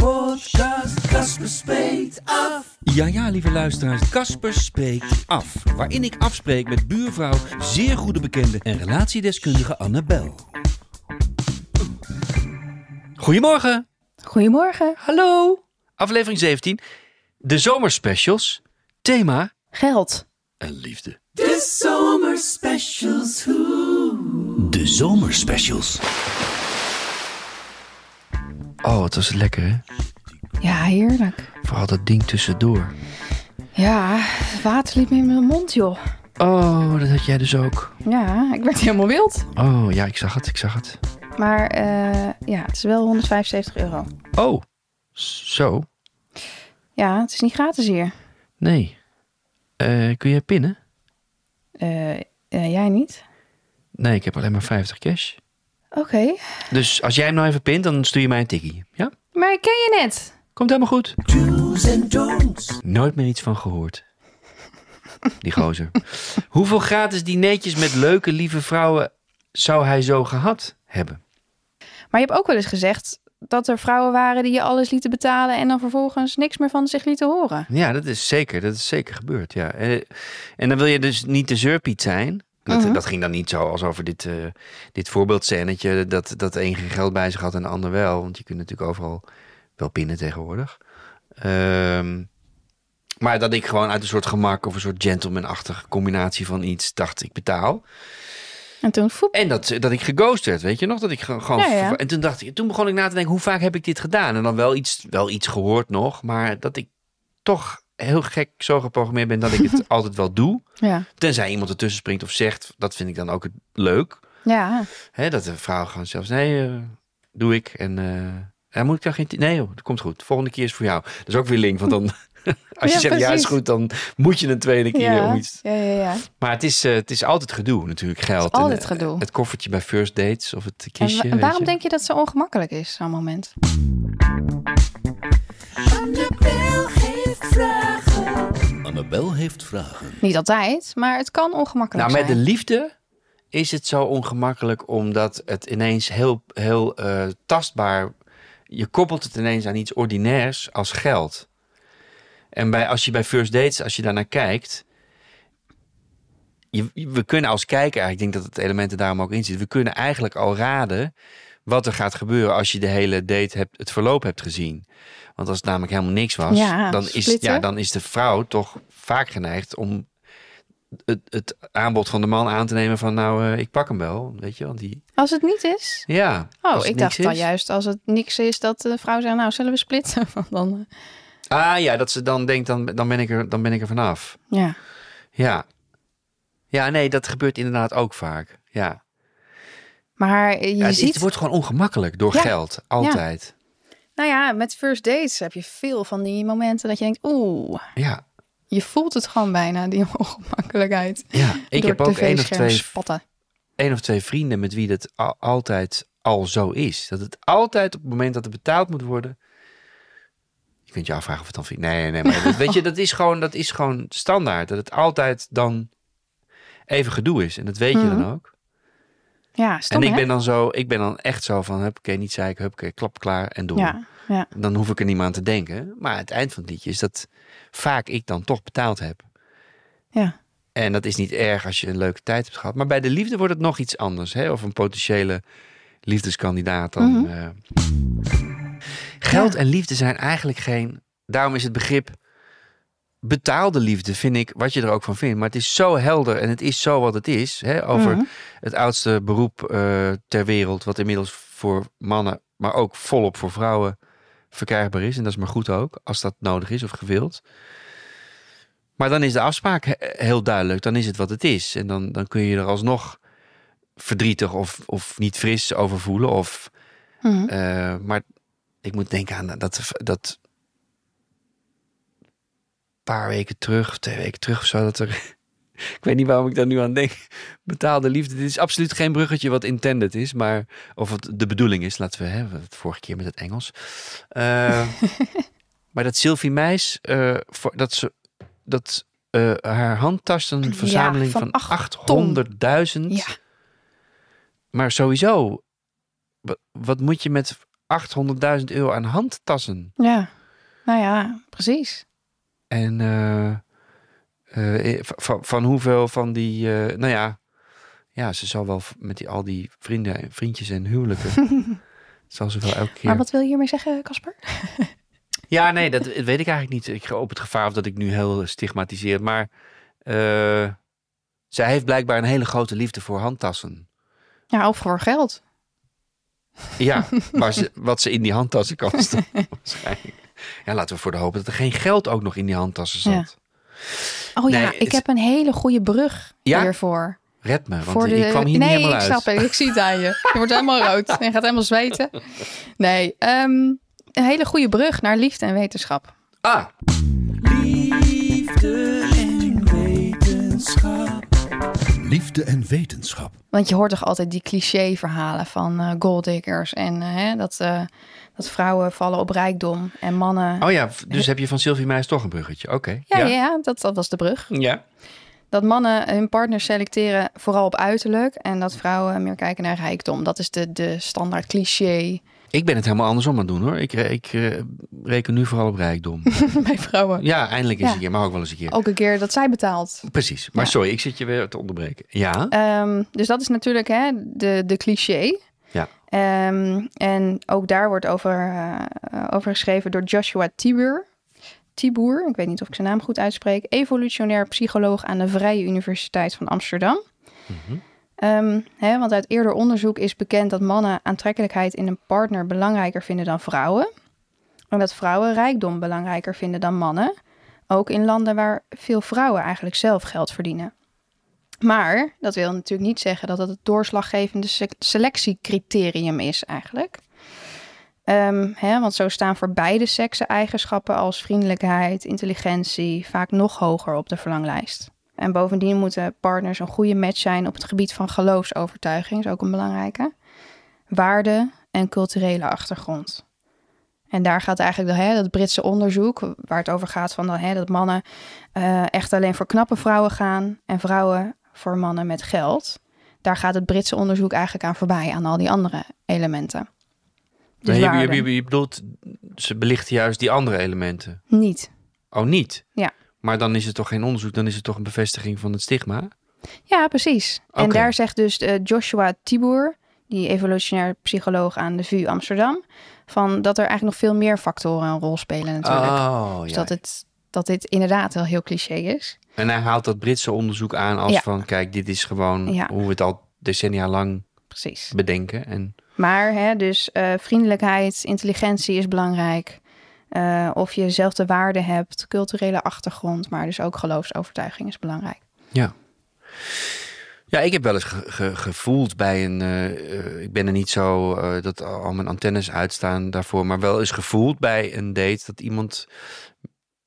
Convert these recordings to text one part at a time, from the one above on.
Podcast Casper Spreekt Af. Ja, ja, lieve luisteraars, Casper spreekt af. Waarin ik afspreek met buurvrouw, zeer goede bekende en relatiedeskundige Annabel. Goedemorgen. Goedemorgen. Hallo. Aflevering 17. De zomerspecials. Thema Geld. en liefde. De zomerspecials. Hoe. De zomerspecials. Oh, wat was het lekker, hè? Ja, heerlijk. Vooral dat ding tussendoor. Ja, het water liep me in mijn mond, joh. Oh, dat had jij dus ook. Ja, ik werd helemaal wild. Oh, ja, ik zag het, ik zag het. Maar eh, ja, het is wel 175 euro. Oh, zo. Ja, het is niet gratis hier. Nee. Eh, kun jij pinnen? Eh, eh, jij niet? Nee, ik heb alleen maar 50 cash. Oké. Dus als jij hem nou even pint, dan stuur je mij een tikkie. Ja? Maar ik ken je net. Komt helemaal goed. Do's en don'ts. Nooit meer iets van gehoord. Die gozer. Hoeveel gratis dineetjes met leuke, lieve vrouwen zou hij zo gehad hebben? Maar je hebt ook wel eens gezegd dat er vrouwen waren die je alles lieten betalen en dan vervolgens niks meer van zich lieten horen. Ja, dat is zeker. Dat is zeker gebeurd. Ja. En, en dan wil je dus niet de zeurpiet zijn. Dat, Mhm. dat ging dan niet zo als over dit, eh dit voorbeeldscènetje. Dat, dat de een geen geld bij zich had en de ander wel. Want je kunt natuurlijk overal wel pinnen tegenwoordig. Ehm, maar dat ik gewoon uit een soort gemak of een soort gentleman-achtige combinatie van iets dacht ik betaal. En toen, foep. En dat, dat ik geghost werd, weet je nog? Dat ik ge- gewoon. Ja, ja. En toen dacht ik, toen begon ik na te denken, hoe vaak heb ik dit gedaan? En dan wel iets, wel iets gehoord nog, maar dat ik toch heel gek zo geprogrammeerd ben dat ik het altijd wel doe. Ja. Tenzij iemand ertussen springt of zegt, dat vind ik dan ook het leuk. Ja. Hè, dat de vrouw gewoon zelfs, nee, eh, doe ik. En eh, ja, moet ik dan geen... Nee joh, dat komt goed. Volgende keer is voor jou. Dat is ook weer link, want dan... Als je Ja, zegt ja is goed, dan moet je een tweede keer Ja. om iets... ja, ja, ja. Maar het is, eh, het is altijd gedoe natuurlijk, geld. En, altijd eh, gedoe. Het koffertje bij first dates of het En, kistje. en waarom je. denk je dat het zo ongemakkelijk is, zo'n moment? Annabel heeft vragen. Niet altijd, maar het kan ongemakkelijk Nou, met de zijn. liefde is het zo ongemakkelijk omdat het ineens heel, heel eh, tastbaar... Je koppelt het ineens aan iets ordinairs als geld. En bij, als je bij first dates, als je daarnaar kijkt... Je, we kunnen als kijker, ik denk dat het element er daarom ook in zit... we kunnen eigenlijk al raden wat er gaat gebeuren als je de hele date hebt, het verloop hebt gezien. Want als het namelijk helemaal niks was, Ja, dan, is, splitten. ja, dan is de vrouw toch vaak geneigd om het, het aanbod van de man aan te nemen van nou, eh, ik pak hem wel, weet je, want die, Als het niet is? ja. Oh, ik dacht dan is. juist als het niks is dat de vrouw zegt, nou zullen we splitsen? Dan, eh, Ah ja, dat ze dan denkt, dan, dan, ben ik er, dan ben ik er vanaf. ja. Ja. Ja, nee, dat gebeurt inderdaad ook vaak. Ja. Maar je ja ziet, het wordt gewoon ongemakkelijk door Ja. geld, altijd. nou ja, met first dates heb je veel van die momenten dat je denkt, oeh, Ja, je voelt het gewoon bijna, die ongemakkelijkheid. ja. ik door heb ook één of, twee, spatten. één of twee vrienden met wie het al- altijd al zo is. Dat het altijd op het moment dat er betaald moet worden... Je kunt je afvragen of het dan... Nee, nee, maar dat, weet je, dat is, gewoon, dat is gewoon standaard. Dat het altijd dan even gedoe is. En dat weet je dan ook. Ja, stom en ik hè? ben dan zo, ik ben dan echt zo van, huppakee, niet zeiken, huppakee, klap, klaar en door. Ja, ja, Dan hoef ik er niet meer aan te denken. Maar het eind van het liedje is dat vaak ik dan toch betaald heb. ja. En dat is niet erg als je een leuke tijd hebt gehad. Maar bij de liefde wordt het nog iets anders. Hè? Of een potentiële liefdeskandidaat dan. Mhm. eh. Geld Ja. en liefde zijn eigenlijk geen... Daarom is het begrip betaalde liefde, vind ik, wat je er ook van vindt. Maar het is zo helder en het is zo wat het is. Hè? Over Mhm. het oudste beroep eh, ter wereld. Wat inmiddels voor mannen, maar ook volop voor vrouwen verkrijgbaar is. En dat is maar goed ook, als dat nodig is of gewild. Maar dan is de afspraak he- heel duidelijk. Dan is het wat het is. En dan, dan kun je er alsnog verdrietig of, of niet fris over voelen. Of, Mhm. eh, maar ik moet denken aan dat, dat paar weken terug, twee weken terug of zo, dat er... ik weet niet waarom ik daar nu aan denk. Betaalde liefde. Dit is absoluut geen bruggetje wat intended is, maar... Of wat de bedoeling is, laten we... Hè, het vorige keer met het Engels. Uh, maar dat Sylvie Meis, uh, voor, dat ze... Dat uh, haar handtas een verzameling Ja, van van 800.000. Ja. Maar sowieso, wat, wat moet je met 800.000 euro aan handtassen? Ja, nou ja, precies. En eh, eh, van, van hoeveel van die, eh, nou ja, ja, ze zal wel met die, al die vrienden en vriendjes en huwelijken, zal ze wel elke keer. Maar wat wil je hiermee zeggen, Casper? Ja, nee, dat weet ik eigenlijk niet. Ik ga op het gevaar of dat ik nu heel stigmatiseer, maar eh, zij heeft blijkbaar een hele grote liefde voor handtassen. Ja, of voor geld. Ja, maar ze, wat ze in die handtassen kan stoppen, waarschijnlijk. Ja, laten we voor de hopen dat er geen geld ook nog in die handtassen zat. Ja. Oh ja, Nee, ik het- heb een hele goede brug Ja? hiervoor. Red me, want voor de... ik kwam hier nee, niet helemaal ik uit. snap het. Ik zie het aan je. Je wordt helemaal rood en je gaat helemaal zweten. Nee, ehm, een hele goede brug naar liefde en wetenschap. Ah, Liefde en wetenschap. Liefde en wetenschap. Want je hoort toch altijd die cliché-verhalen van eh golddiggers en eh, hè, dat, eh, dat vrouwen vallen op rijkdom en mannen. oh ja, dus heb je van Sylvie Meijs toch een bruggetje. Oké. ja, ja, dat, dat was de brug. Ja. Dat mannen hun partners selecteren vooral op uiterlijk en dat vrouwen meer kijken naar rijkdom. Dat is de, de standaard cliché Ik ben het helemaal andersom aan het doen hoor. Ik, ik eh, reken nu vooral op rijkdom. bij vrouwen. Ja, eindelijk eens Ja. een keer, maar ook wel eens een keer. Ook een keer dat zij betaalt. Precies. Maar Ja. sorry, ik zit je weer te onderbreken. Ja. Ehm, dus dat is natuurlijk hè, de, de cliché. Ehm, en ook daar wordt over, eh, over geschreven door Joshua Tiboer. Tiboer, ik weet niet of ik zijn naam goed uitspreek. Evolutionair psycholoog aan de Vrije Universiteit van Amsterdam. Ehm, hè, want uit eerder onderzoek is bekend dat mannen aantrekkelijkheid in een partner belangrijker vinden dan vrouwen. En dat vrouwen rijkdom belangrijker vinden dan mannen. Ook in landen waar veel vrouwen eigenlijk zelf geld verdienen. Maar dat wil natuurlijk niet zeggen dat dat het doorslaggevende se- selectiecriterium is eigenlijk. Ehm, hè, want zo staan voor beide seksen eigenschappen als vriendelijkheid, intelligentie vaak nog hoger op de verlanglijst. En bovendien moeten partners een goede match zijn op het gebied van geloofsovertuiging, is ook een belangrijke. Waarde en culturele achtergrond. En daar gaat eigenlijk hè, dat Britse onderzoek, waar het over gaat van hè, dat mannen eh, echt alleen voor knappe vrouwen gaan en vrouwen voor mannen met geld. Daar gaat het Britse onderzoek eigenlijk aan voorbij, aan al die andere elementen. Dus je, je, waarde. je, je bedoelt, ze belichten juist die andere elementen. Niet. Oh, niet? Ja. Maar dan is het toch geen onderzoek, dan is het toch een bevestiging van het stigma? Ja, precies. En daar zegt dus eh, Joshua Tiboer, die evolutionair psycholoog aan de VU Amsterdam, van dat er eigenlijk nog veel meer factoren een rol spelen natuurlijk. Oh, dus ja. dat, het, dat dit inderdaad wel heel cliché is. En hij haalt dat Britse onderzoek aan als Ja. van, kijk, dit is gewoon Ja. hoe we het al decennia lang Precies. bedenken. En Maar hè, dus eh, vriendelijkheid, intelligentie is belangrijk. Eh, of je dezelfde waarde hebt, culturele achtergrond, maar dus ook geloofsovertuiging is belangrijk. Ja. Ja, ik heb wel eens ge- ge- gevoeld bij een. eh, ik ben er niet zo dat al mijn antennes uitstaan daarvoor, maar wel eens gevoeld bij een date dat iemand.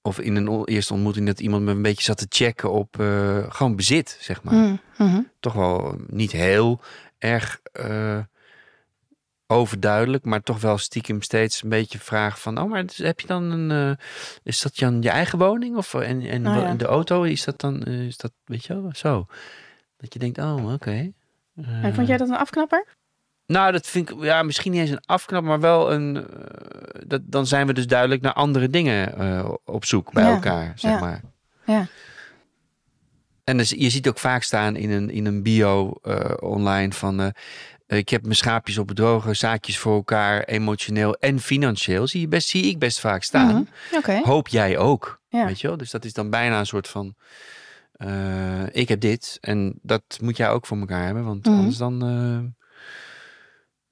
Of in een eerste ontmoeting dat iemand me een beetje zat te checken op eh, gewoon bezit, zeg maar. Mm, mhm. Toch wel niet heel erg eh, overduidelijk, maar toch wel stiekem steeds een beetje vraag van: oh, maar heb je dan een. eh, is dat dan je eigen woning? Of en, en Oh, ja. de auto, is dat dan. eh, is dat, weet je wel, zo. Dat je denkt: oh, oké. Eh, En vond jij dat een afknapper? Nou, dat vind ik ja, misschien niet eens een afknap, maar wel een. eh, dat, dan zijn we dus duidelijk naar andere dingen eh, op zoek bij Ja, elkaar, zeg ja. maar. Ja. En dus, je ziet ook vaak staan in een, in een bio eh, online van... ik heb mijn schaapjes op bedrogen, zaakjes voor elkaar, emotioneel en financieel. Zie, je best, zie ik best vaak staan. Oké. Hoop jij ook, Ja. weet je wel? Dus dat is dan bijna een soort van... ik heb dit en dat moet jij ook voor elkaar hebben, want Mhm. anders dan...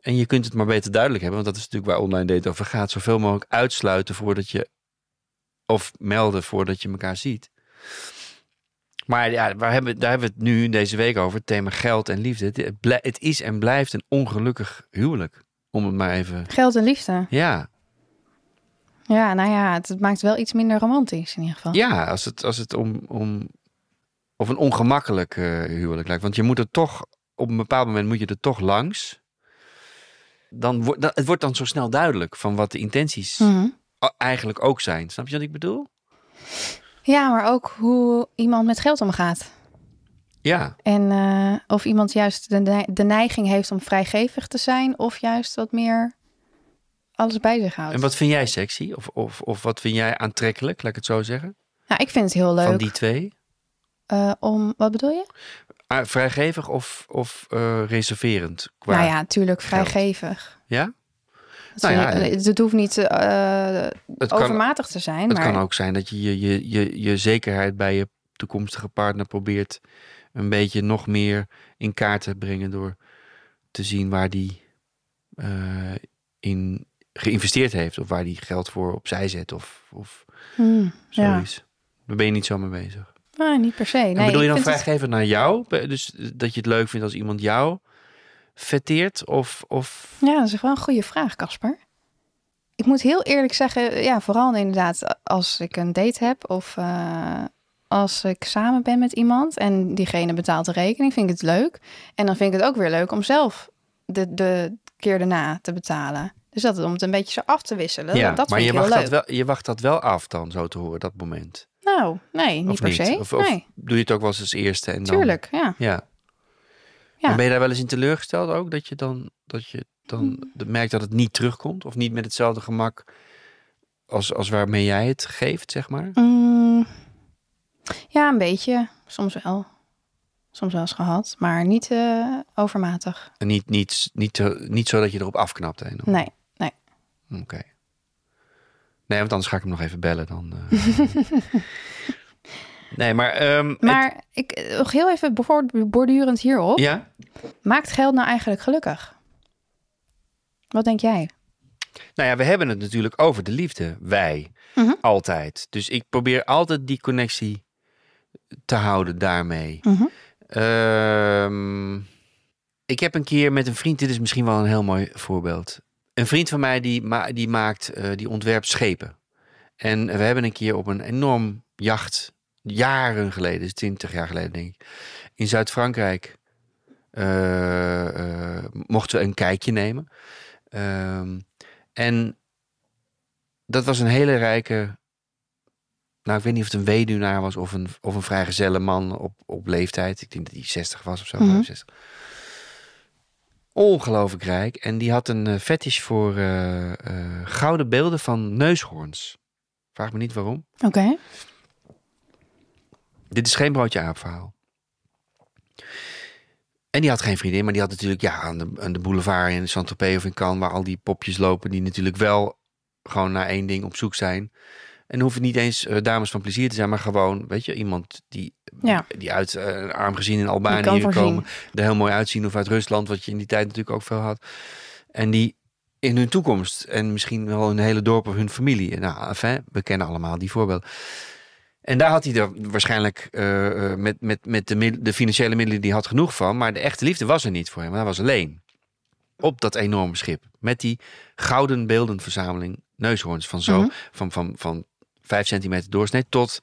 en je kunt het maar beter duidelijk hebben, want dat is natuurlijk waar online date over gaat. Zoveel mogelijk uitsluiten voordat je... Of melden voordat je elkaar ziet. Maar ja, waar hebben, daar hebben we het nu deze week over. Het thema geld en liefde. Het, is en blijft een ongelukkig huwelijk. Om het maar even... Geld en liefde. Ja, Ja, nou ja, het, het maakt wel iets minder romantisch in ieder geval. Ja, als het, als het om, om of een ongemakkelijk eh, huwelijk lijkt. Want je moet er toch, op een bepaald moment moet je er toch langs. Dan wordt het wordt dan zo snel duidelijk van wat de intenties Mhm. eigenlijk ook zijn. Snap je wat ik bedoel? Ja, maar ook hoe iemand met geld omgaat. Ja, En eh, of iemand juist de, ne- de neiging heeft om vrijgevig te zijn, of juist wat meer alles bij zich houdt. en wat vind jij sexy? Of, of, of wat vind jij aantrekkelijk, laat ik het zo zeggen? Nou, ik vind het heel leuk Van die twee? eh, om. Wat bedoel je? Ah, vrijgevig of, of eh, reserverend? Qua... Nou ja, natuurlijk vrijgevig. Ja? Het, Nou ja, het, het hoeft niet eh, Het kan, overmatig te zijn, het maar kan ook zijn dat je je, je, je je zekerheid bij je toekomstige partner probeert een beetje nog meer in kaart te brengen door te zien waar die eh, in geïnvesteerd heeft of waar die geld voor opzij zet of, of Hmm, ja. zoiets. Daar ben je niet zo mee bezig. Ah, niet per se. Nee, en bedoel je dan het- vrijgeven naar jou? Dus dat je het leuk vindt als iemand jou fetteert of, of Ja, dat is wel een goede vraag, Casper. Ik moet heel eerlijk zeggen, ja, vooral inderdaad als ik een date heb of eh, als ik samen ben met iemand en diegene betaalt de rekening, vind ik het leuk. En dan vind ik het ook weer leuk om zelf de, de keer daarna te betalen. Dus dat om het een beetje zo af te wisselen. ja, dat, dat maar je dat wel, je wacht dat wel af dan, zo te horen, dat moment. Nou, nee, niet of per niet? se. Of, of nee, doe je het ook wel eens als eerste en dan... tuurlijk, ja. Ja. Ja. En ben je daar wel eens in teleurgesteld ook? Dat je dan, dat je dan Hmm. merkt dat het niet terugkomt? Of niet met hetzelfde gemak als, als waarmee jij het geeft, zeg maar? Mm, ja, een beetje. Soms wel. Soms wel eens gehad, maar niet eh, overmatig. En niet, niet, niet, te- niet zo dat je erop afknapt. Hè? dan? Nee, nee. Oké. Nee, want anders ga ik hem nog even bellen. Dan, eh. nee, maar... ehm, het- Maar ik, nog heel even bordurend hierop. ja? Maakt geld nou eigenlijk gelukkig? Wat denk jij? Nou ja, we hebben het natuurlijk over de liefde. Wij. Mhm. Altijd. Dus ik probeer altijd die connectie te houden daarmee. Mhm. Ehm, ik heb een keer met een vriend, dit is misschien wel een heel mooi voorbeeld. Een vriend van mij die, ma die maakt, eh, die ontwerpt schepen. En we hebben een keer op een enorm jacht, jaren geleden, dus 20 jaar geleden denk ik, in Zuid-Frankrijk eh, eh, mochten we een kijkje nemen. Ehm, en dat was een hele rijke nou, ik weet niet of het een weduwnaar was of een, of een vrijgezelle man op, op leeftijd. Ik denk dat hij 60 was of zo. Mhm. 65. Ongelooflijk rijk. En die had een eh, fetish voor eh, eh, gouden beelden van neushoorns. Vraag me niet waarom. Oké. Dit is geen broodje aap verhaal. En die had geen vriendin, maar die had natuurlijk ja, aan, de, aan de boulevard in Saint-Tropez of in Cannes, waar al die popjes lopen, die natuurlijk wel gewoon naar één ding op zoek zijn. En hoeft het niet eens eh, dames van plezier te zijn, maar gewoon, weet je, iemand die, Ja. die uit eh, een arm gezien in Albanië voorzien. komen, er heel mooi uitzien, of uit Rusland, wat je in die tijd natuurlijk ook veel had. En die in hun toekomst en misschien wel een hele dorp of hun familie. Nou, enfin, we kennen allemaal die voorbeelden. En daar had hij er waarschijnlijk eh, met, met, met de, de financiële middelen die had genoeg van. Maar de echte liefde was er niet voor hem. Hij was alleen. Op dat enorme schip. Met die gouden beeldenverzameling neushoorns. Van zo, Mhm. van, van, van vijf centimeter doorsnee tot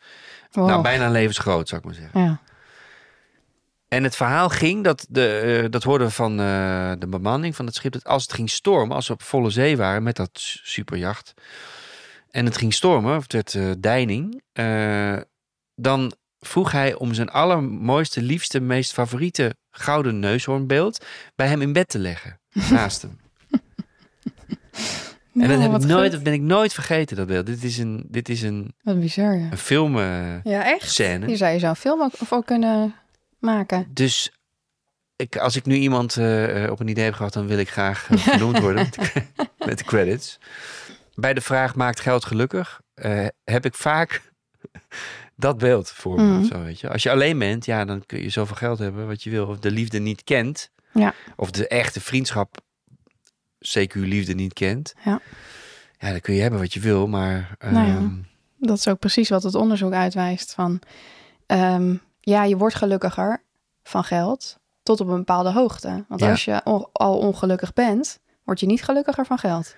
Wow. nou, bijna levensgroot, zou ik maar zeggen. Ja. En het verhaal ging, dat, de, eh, dat hoorden we van eh, de bemanning van het schip, dat als het ging stormen, als we op volle zee waren met dat superjacht, en het ging stormen, of het werd eh, deining, dan vroeg hij om zijn allermooiste, liefste, meest favoriete gouden neushoornbeeld bij hem in bed te leggen, naast hem. En dat, Nou, heb ik nooit, dat ben ik nooit vergeten, dat beeld. Dit is een, dit is een, Wat bizar, ja. een film eh, Ja, echt? scène. Hier zou je zo'n film ook voor kunnen maken. Dus ik, als ik nu iemand eh, eh, op een idee heb gehad, dan wil ik graag genoemd worden met de, met de credits. Bij de vraag maakt geld gelukkig, heb ik vaak dat beeld voor me. Mhm. Zo, weet je. Als je alleen bent, ja, dan kun je zoveel geld hebben wat je wil. Of de liefde niet kent. Ja. Of de echte vriendschap, CQ liefde niet kent. Ja. Ja, dan kun je hebben wat je wil, maar... Nou ja. ehm, Dat is ook precies wat het onderzoek uitwijst. Van, ehm, ja, je wordt gelukkiger van geld tot op een bepaalde hoogte. Want Ja. als je on- al ongelukkig bent, word je niet gelukkiger van geld.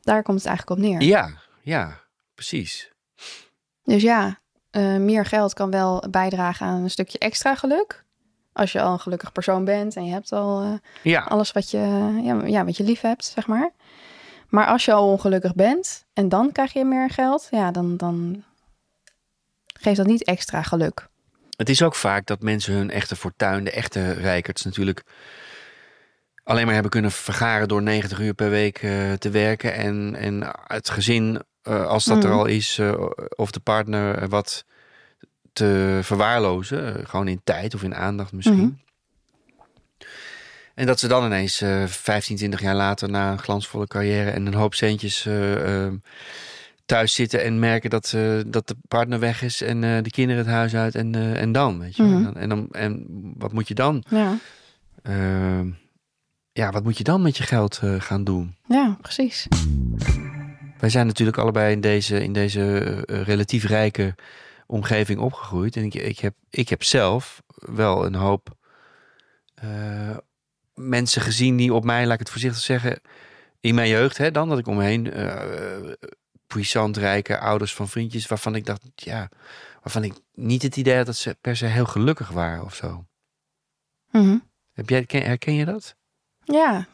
Daar komt het eigenlijk op neer. Ja, ja, precies. Dus ja, eh, meer geld kan wel bijdragen aan een stukje extra geluk. Als je al een gelukkig persoon bent en je hebt al eh, Ja, alles wat je, ja, ja, wat je lief hebt, zeg maar. Maar als je al ongelukkig bent en dan krijg je meer geld, ja, dan, dan geeft dat niet extra geluk. het is ook vaak dat mensen hun echte fortuin, de echte rijkerts natuurlijk, alleen maar hebben kunnen vergaren door 90 uur per week eh, te werken. En, en het gezin, eh, als dat er Mhm. al is, of de partner wat te verwaarlozen. eh, gewoon in tijd of in aandacht misschien. Mhm. En dat ze dan ineens eh 15, 20 jaar later na een glansvolle carrière en een hoop centjes eh, thuis zitten en merken dat, dat de partner weg is en de kinderen het huis uit en, en dan, weet je. Mhm. En, dan, en, wat moet je dan? Ja, eh, ja, wat moet je dan met je geld gaan doen? ja precies. Wij zijn natuurlijk allebei in deze, in deze relatief rijke omgeving opgegroeid. En ik, ik, heb, ik heb zelf wel een hoop eh, mensen gezien die op mij, laat ik het voorzichtig zeggen, in mijn jeugd, hè, dan dat ik omheen eh puissant rijke ouders van vriendjes, waarvan ik dacht, ja, waarvan ik niet het idee had dat ze per se heel gelukkig waren of zo. Mhm. Heb jij, ken- herken je dat? Ja,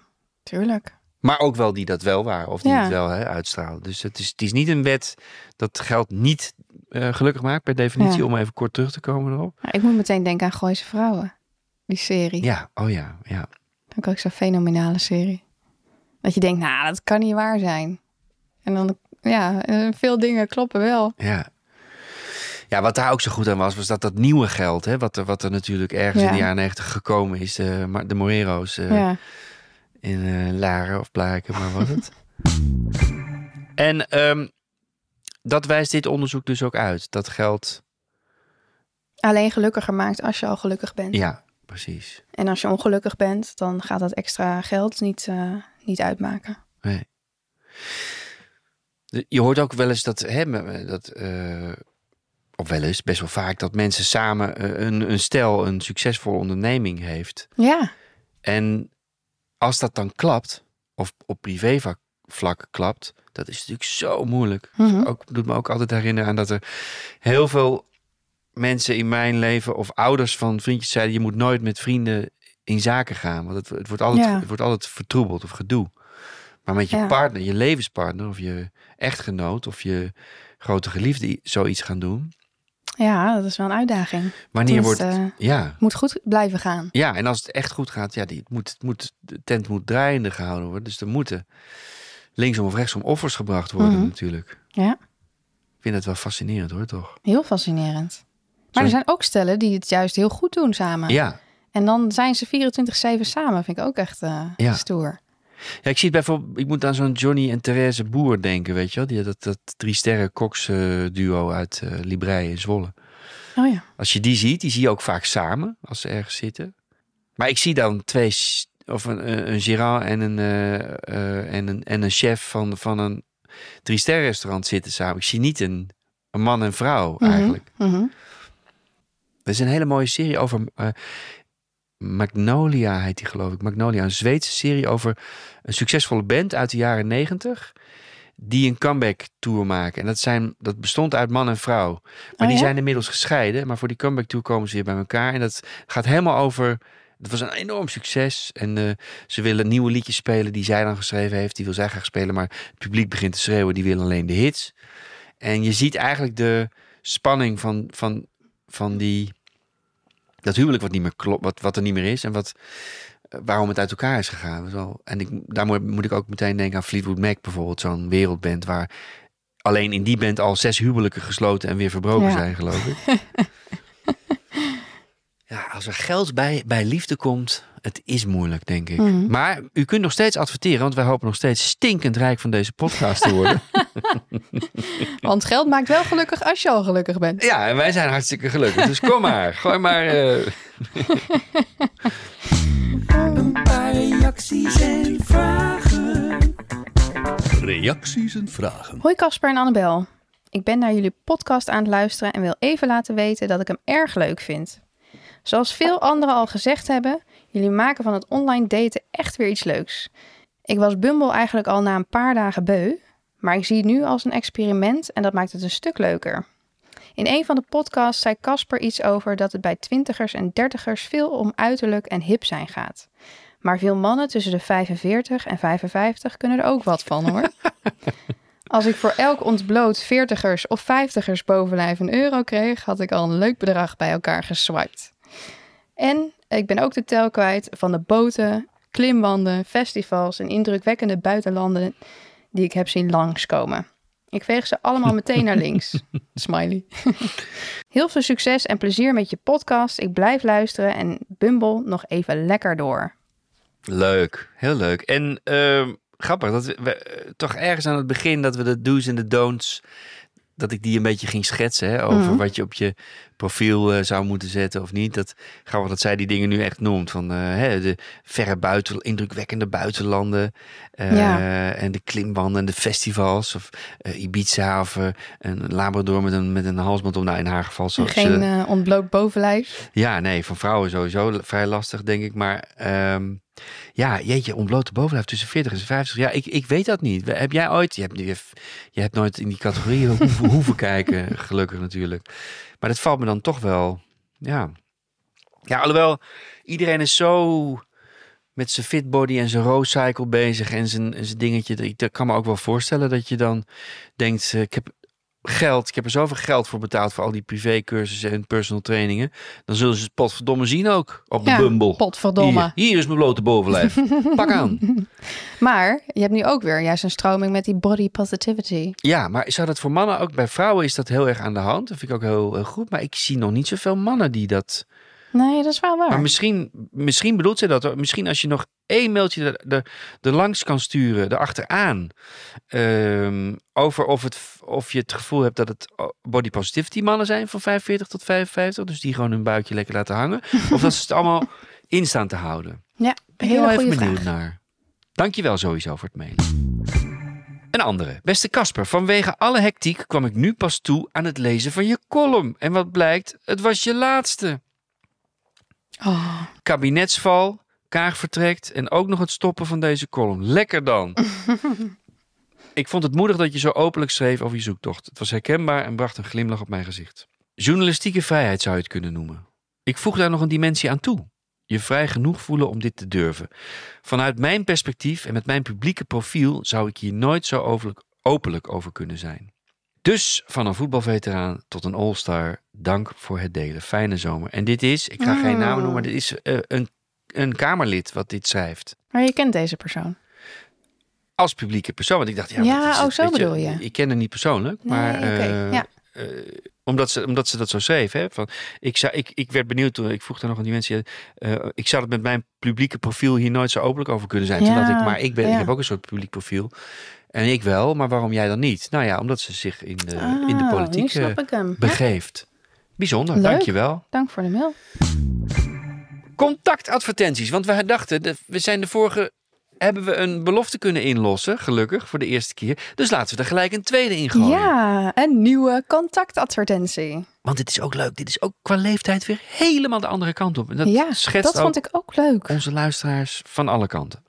tuurlijk. Maar ook wel die dat wel waren of die Ja. het wel hè, uitstraalden. Dus het is, het is niet een wet dat geld niet eh, gelukkig maakt per definitie. Ja. Om even kort terug te komen erop. Maar ik moet meteen denken aan Gooise Vrouwen. Die serie. Ja, oh ja, ja. Ik ook zo'n fenomenale serie. Dat je denkt, nou, dat kan niet waar zijn. En dan, ja, eh, veel dingen kloppen wel. Ja. Ja, wat daar ook zo goed aan was, was dat dat nieuwe geld, hè, wat, er, wat er natuurlijk ergens Ja. in de jaren negentig gekomen is, de, de Morero's eh, ja. In eh, Laren of Blaken, maar wat het. en ehm, dat wijst dit onderzoek dus ook uit. Dat geld, Alleen gelukkiger maakt als je al gelukkig bent. ja, precies. En als je ongelukkig bent, dan gaat dat extra geld niet, eh, niet uitmaken. Nee. Je hoort ook wel eens dat, hè, dat eh, of wel eens, best wel vaak, dat mensen samen een, een stel een succesvolle onderneming heeft. Ja, En als dat dan klapt, of op privévlak klapt, dat is natuurlijk zo moeilijk. Mhm. Ook, doet me ook altijd herinneren aan dat er heel veel mensen in mijn leven of ouders van vriendjes zeiden: je moet nooit met vrienden in zaken gaan, want het, het, wordt, altijd, Ja. het wordt altijd vertroebeld of gedoe. Maar met je Ja. partner, je levenspartner of je echtgenoot of je grote geliefde zoiets gaan doen. Ja, dat is wel een uitdaging. Wanneer wordt het? Ja, moet goed blijven gaan. ja, en als het echt goed gaat, ja, die, moet, moet, de tent moet draaiende gehouden worden. Dus er moeten linksom of rechtsom offers gebracht worden Mhm. natuurlijk. Ja, Ik vind het wel fascinerend hoor, toch? heel fascinerend. Maar er zijn ook stellen die het juist heel goed doen samen. Ja, En dan zijn ze 24-7 samen. Vind ik ook echt eh, Ja. stoer. Ja, ik zie het bijvoorbeeld, ik moet aan zo'n Johnny en Therese Boer denken, weet je wel? Die, dat, dat drie sterren koks eh, duo uit eh Librei in Zwolle. Oh ja. Als je die ziet, die zie je ook vaak samen als ze ergens zitten. Maar ik zie dan twee, of een, een gérant en een, eh, en een, en een chef van, van een drie sterren restaurant zitten samen. Ik zie niet een, een man en vrouw Mhm, eigenlijk. mhm. Er is een hele mooie serie over Magnolia, heet die geloof ik. Magnolia, een Zweedse serie over een succesvolle band uit de jaren negentig. Die een comeback tour maken. En dat, zijn, dat bestond uit man en vrouw. Maar Oh die ja? zijn inmiddels gescheiden. Maar voor die comeback tour komen ze weer bij elkaar. En dat gaat helemaal over. Het was een enorm succes. En eh, ze willen nieuwe liedjes spelen die zij dan geschreven heeft. Die wil zij graag spelen. Maar het publiek begint te schreeuwen. Die willen alleen de hits. En je ziet eigenlijk de spanning van, van, van die, dat huwelijk wat, niet meer klopt, wat, wat er niet meer is. En wat, eh, waarom het uit elkaar is gegaan. Wel- En ik, daar moet, moet ik ook meteen denken aan Fleetwood Mac bijvoorbeeld. Zo'n wereldband waar alleen in die band al zes huwelijken gesloten en weer verbroken Ja. zijn, geloof ik. ja, als er geld bij, bij liefde komt, het is moeilijk, denk ik. Mhm. Maar u kunt nog steeds adverteren, want wij hopen nog steeds stinkend rijk van deze podcast te worden. Want geld maakt wel gelukkig als je al gelukkig bent. ja, en wij zijn hartstikke gelukkig. Dus kom maar, gooi maar. eh, Een paar reacties en vragen. Reacties en vragen. Hoi Casper en Annabel. Ik ben naar jullie podcast aan het luisteren en wil even laten weten dat ik hem erg leuk vind. Zoals veel anderen al gezegd hebben, jullie maken van het online daten echt weer iets leuks. Ik was Bumble eigenlijk al na een paar dagen beu, Maar ik zie het nu als een experiment en dat maakt het een stuk leuker. In een van de podcasts zei Casper iets over dat het bij twintigers en dertigers veel om uiterlijk en hip zijn gaat. Maar veel mannen tussen de 45 en 55 kunnen er ook wat van hoor. Als ik voor elk ontbloot veertigers of vijftigers bovenlijf een euro kreeg, had ik al een leuk bedrag bij elkaar geswiped. En ik ben ook de tel kwijt van de boten, klimwanden, festivals en indrukwekkende buitenlanden die ik heb zien langskomen. Ik veeg ze allemaal meteen naar links. Smiley. Heel veel succes en plezier met je podcast. Ik blijf luisteren en Bumble nog even lekker door. Leuk, heel leuk. En ehm, grappig dat we, we, eh, toch ergens aan het begin dat we de do's en de don'ts dat ik die een beetje ging schetsen hè, over Mhm. wat je op je profiel eh, zou moeten zetten of niet. Dat grappig dat zij die dingen nu echt noemt van eh, hè, de verre buiten, indrukwekkende buitenlanden eh, Ja. en de klimwanden en de festivals of Ibiza of een Labrador met een met een halsband om. Nou, in haar geval zoals Geen ontbloot bovenlijf. ja, nee, van vrouwen sowieso vrij lastig, denk ik. Maar ehm, ja, jeetje, ontblote bovenlijf tussen 40 en 50. Ja, ik, ik weet dat niet. Heb jij ooit, je hebt, je, je hebt nooit in die categorieën hoeven, hoeven kijken, gelukkig natuurlijk. Maar dat valt me dan toch wel, ja. Ja, alhoewel, iedereen is zo met zijn fitbody en zijn row cycle bezig en zijn, en zijn dingetje. Ik ik kan me ook wel voorstellen dat je dan denkt, eh, ik heb geld, ik heb er zoveel geld voor betaald voor al die privécursussen en personal trainingen. Dan zullen ze het potverdomme zien ook op de Ja, Bumble. Potverdomme. Hier, hier is mijn blote bovenlijf. Pak aan. Maar je hebt nu ook weer juist een stroming met die body positivity. Ja, maar zou dat voor mannen ook? Bij vrouwen is dat heel erg aan de hand. Dat vind ik ook heel, heel goed. Maar ik zie nog niet zoveel mannen die dat... Nee, dat is wel waar. Maar misschien, misschien bedoelt ze dat. Misschien als je nog één mailtje er, er, er langs kan sturen, erachteraan. ehm over of, het, of je het gevoel hebt dat het body positivity mannen zijn van 45 tot 55. Dus die gewoon hun buikje lekker laten hangen. Of dat ze het allemaal in staan te houden. ja, heel even benieuwd vraag. naar. Dankjewel sowieso voor het mailen. Een andere. Beste Casper, vanwege alle hectiek kwam ik nu pas toe aan het lezen van je column. En wat blijkt, het was je laatste. Oh, Kabinetsval, Kaag vertrekt en ook nog het stoppen van deze column. Lekker dan. ik vond het moedig dat je zo openlijk schreef over je zoektocht. Het was herkenbaar en bracht een glimlach op mijn gezicht. Journalistieke vrijheid zou je het kunnen noemen. Ik voeg daar nog een dimensie aan toe. Je vrij genoeg voelen om dit te durven. Vanuit mijn perspectief en met mijn publieke profiel zou ik hier nooit zo openlijk over kunnen zijn. Dus van een voetbalveteraan tot een all-star, dank voor het delen. Fijne zomer. En dit is, ik ga geen namen noemen, maar dit is eh, een, een Kamerlid wat dit schrijft. maar je kent deze persoon. Als publieke persoon. Want ik dacht, ja, Ja, is oh, het, zo bedoel je. Ik ken haar niet persoonlijk, maar eh, ja. eh, omdat, ze, omdat ze dat zo schreef. Hè, van, ik, zou, ik, ik werd benieuwd toen, ik vroeg daar nog aan die mensen. ik zou het met mijn publieke profiel hier nooit zo openlijk over kunnen zijn. Ja, ik, maar ik, ben, ja. ik heb ook een soort publiek profiel. En ik wel, maar waarom jij dan niet? Nou ja, omdat ze zich in de, in de Ah, politiek hem. Ja, begeeft. Bijzonder, Leuk. dankjewel. dank voor de mail. Contactadvertenties, want we dachten, we zijn de vorige, hebben we een belofte kunnen inlossen, gelukkig, voor de eerste keer. Dus laten we er gelijk een tweede in gooien. Ja, een nieuwe contactadvertentie. Want dit is ook leuk, dit is ook qua leeftijd weer helemaal de andere kant op. En dat ja, schetst dat vond ik ook leuk. onze luisteraars van alle kanten.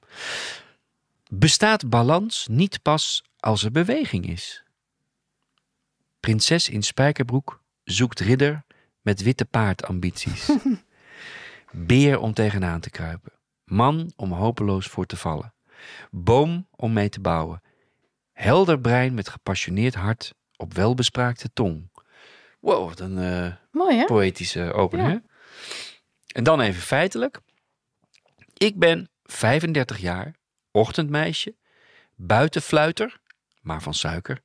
Bestaat balans niet pas als er beweging is? Prinses in spijkerbroek zoekt ridder met witte paardambities. Beer om tegenaan te kruipen. Man om hopeloos voor te vallen. Boom om mee te bouwen. Helder brein met gepassioneerd hart op welbespraakte tong. Wow, wat een eh, Mooi poëtische opening. Ja. En dan even feitelijk. Ik ben 35 jaar, ochtendmeisje, buitenfluiter, maar van suiker.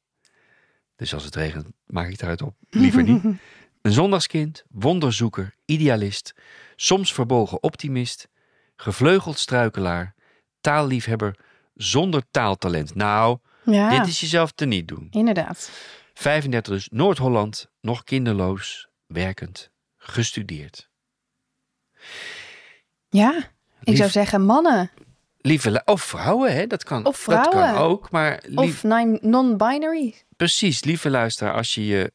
Dus als het regent, maak ik daaruit op. Liever niet. Een zondagskind, wonderzoeker, idealist, soms verbolgen optimist, gevleugeld struikelaar, taalliefhebber zonder taaltalent. Nou, Ja, dit is jezelf te niet doen. inderdaad. 35 dus, Noord-Holland, nog kinderloos, werkend, gestudeerd. Ja, ik Lief- zou zeggen mannen Lieve, of vrouwen, hè? Dat kan, Of Dat kan vrouwen. ook, maar lief, of non- non-binary. precies, lieve luisteraar, als je je...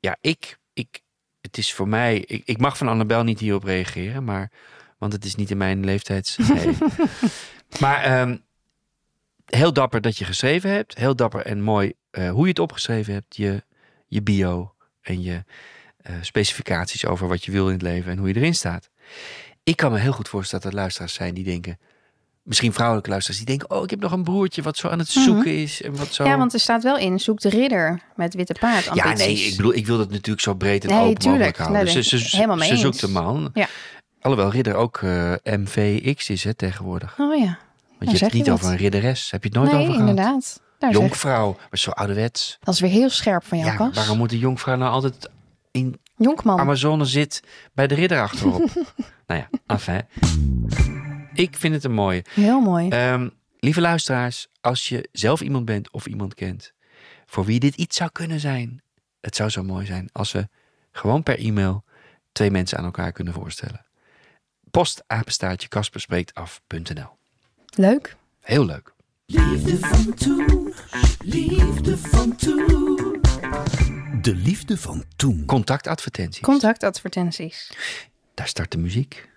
Ja, ik, ik, het is voor mij... Ik, ik mag van Annabel niet hierop reageren, maar... Want het is niet in mijn leeftijds... Nee. maar ehm, heel dapper dat je geschreven hebt. Heel dapper en mooi eh, hoe je het opgeschreven hebt. Je, je bio en je eh, specificaties over wat je wil in het leven en hoe je erin staat. Ik kan me heel goed voorstellen dat er luisteraars zijn die denken... Misschien vrouwelijke luisteraars die denken... oh, ik heb nog een broertje wat zo aan het zoeken is. En wat zo... Mhm. Ja, want er staat wel in, zoek de ridder met witte paard. Ja, nee, ik bedoel, ik wil dat natuurlijk zo breed en Nee, open mogelijk houden. Nee, ze ik ze, helemaal mee ze zoekt een man. Ja. Alhoewel Ridder ook eh, MVX is hè, tegenwoordig. Oh ja, Want je zeg hebt het je niet over een ridderes. Heb je het nooit nee, over gehad? inderdaad. Daar Jonkvrouw, maar zo ouderwets. Dat is weer heel scherp van jou, Ja, waarom moet een jonkvrouw nou altijd in Jonkman. Amazone zit bij de ridder achterop? nou ja, enfin. Ik vind het een mooie. Heel mooi. Ehm, lieve luisteraars, als je zelf iemand bent of iemand kent voor wie dit iets zou kunnen zijn, het zou zo mooi zijn als we gewoon per e-mail twee mensen aan elkaar kunnen voorstellen. Postapenstaartje kasperspreektaf.nl Leuk. Heel leuk. Liefde van toen, liefde van toen. De liefde van toen. Contactadvertenties. Contactadvertenties. Daar start de muziek.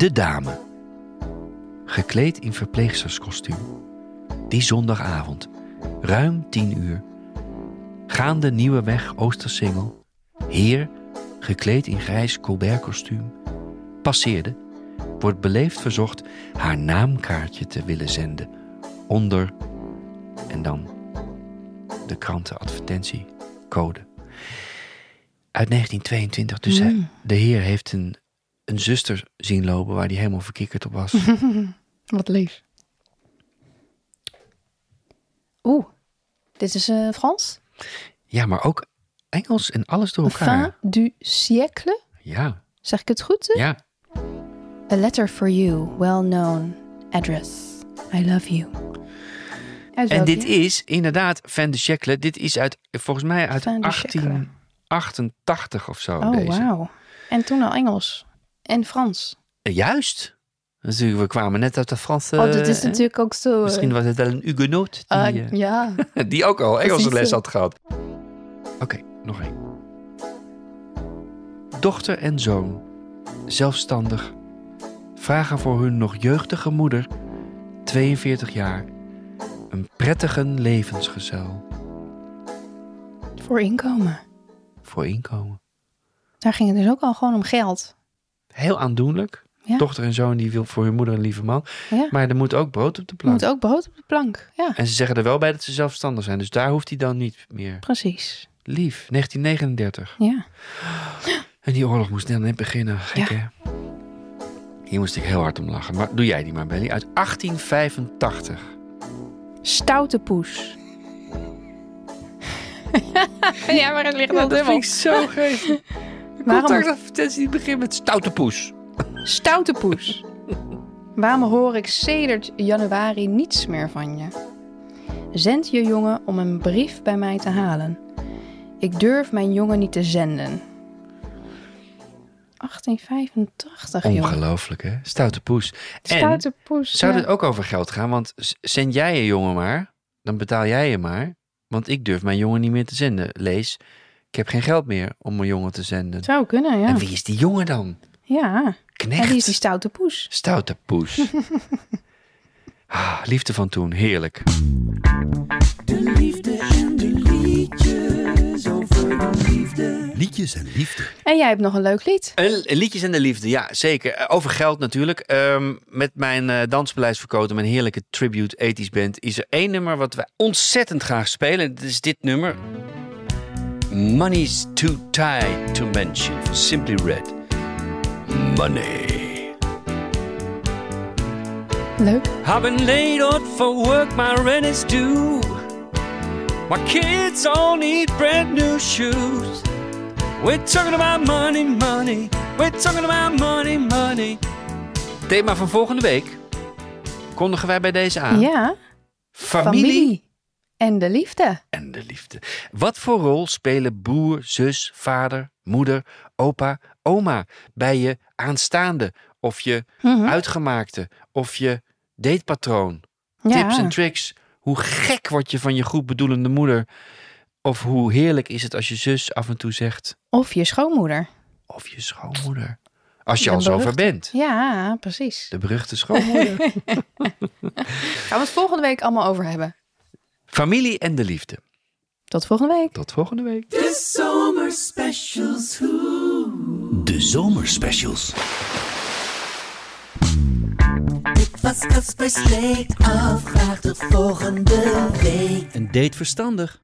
De dame. Gekleed in verpleegsterskostuum. Die zondagavond. Ruim tien uur. Gaande Nieuwe Weg Oostersingel. Heer, gekleed in grijs Colbert-kostuum. Passeerde. Wordt beleefd verzocht haar naamkaartje te willen zenden. Onder. En dan de krantenadvertentiecode uit 1922. Dus hij- Mm. de heer heeft een, een zuster zien lopen waar hij helemaal verkikkerd op was. Wat lief. Oeh, dit is eh, Frans. ja, maar ook Engels en alles door elkaar. Fin du siècle. Ja, Zeg ik het goed? ja. A letter for you, well known address. I love you. Uit En dit is inderdaad Van de Scheckle. Dit is uit, volgens mij uit Van de Scheckle. 1888 of zo. Oh, wauw. En toen al Engels. En Frans. Eh, Juist. Natuurlijk, we kwamen net uit de Franse... oh, dit is eh, natuurlijk ook zo... Misschien was het wel een Huguenot die, Ah, eh, ja. die ook al Engelse Precies les had gehad. Oké, nog één. Dochter en zoon, zelfstandig, vragen voor hun nog jeugdige moeder, 42 jaar, een prettige levensgezel Voor inkomen. voor inkomen. Daar ging het dus ook al gewoon om geld. Heel aandoenlijk. Ja. Dochter en zoon die wil voor hun moeder een lieve man. Ja. Maar er moet ook brood op de Er plank. moet ook brood op de plank. Ja, En ze zeggen er wel bij dat ze zelfstandig zijn. Dus daar hoeft hij dan niet meer. precies. Lief, 1939. Ja. En die oorlog moest net beginnen. Gek, Ja. hè? Hier moest ik heel hard om lachen. Maar doe jij die maar, Belly. Uit 1885. Stoute poes. ja, maar het ligt al dubbel. ik zo geestig. Waarom- Contactadvertentie die begint met stoute poes. Stoute poes. Waarom hoor ik sedert januari niets meer van je? Zend je jongen om een brief bij mij te halen. Ik durf mijn jongen niet te zenden. 1885, jongen. Ongelooflijk, hè? Stoute poes. En Stoute poes. zou ja. dit ook over geld gaan? Want zend jij je jongen maar, dan betaal jij je maar. Want ik durf mijn jongen niet meer te zenden. Lees, ik heb geen geld meer om mijn jongen te zenden. Zou kunnen, ja. En wie is die jongen dan? Ja, Knecht. en die is die stoute poes. Stoute poes. ah, liefde van toen, heerlijk. De liefde en de liedjes over de liefde. Liedjes en liefde. En jij hebt nog een leuk lied. Een, liedjes en de liefde, ja zeker. Eh, Over geld natuurlijk. Ehm, met mijn eh dansbeleidsverkoten, mijn heerlijke tribute 80s band, is er één nummer wat wij ontzettend graag spelen. Dat is dit nummer. Money's too tight to mention van Simply Red. Money. Leuk. I've been laid out for work, my rent is due. My kids all need brand new shoes. We're talking about money, money. We're talking about money, money. Thema van volgende week kondigen wij bij deze aan. Ja, Familie, familie. En de liefde. en de liefde. Wat voor rol spelen broer, zus, vader, moeder, opa, oma bij je aanstaande of je Mhm. uitgemaakte of je datepatroon? Ja. Tips en tricks. Hoe gek word je van je goed bedoelende moeder? Of hoe heerlijk is het als je zus af en toe zegt Of je schoonmoeder. of je schoonmoeder. Als je De al zover bent. Ja, precies. De beruchte schoonmoeder. Gaan we het volgende week allemaal over hebben. Familie en de liefde. Tot volgende week. Tot volgende week. De zomerspecials. De zomerspecials. Dit was Caspers Week af. Graag tot volgende week. Een date verstandig.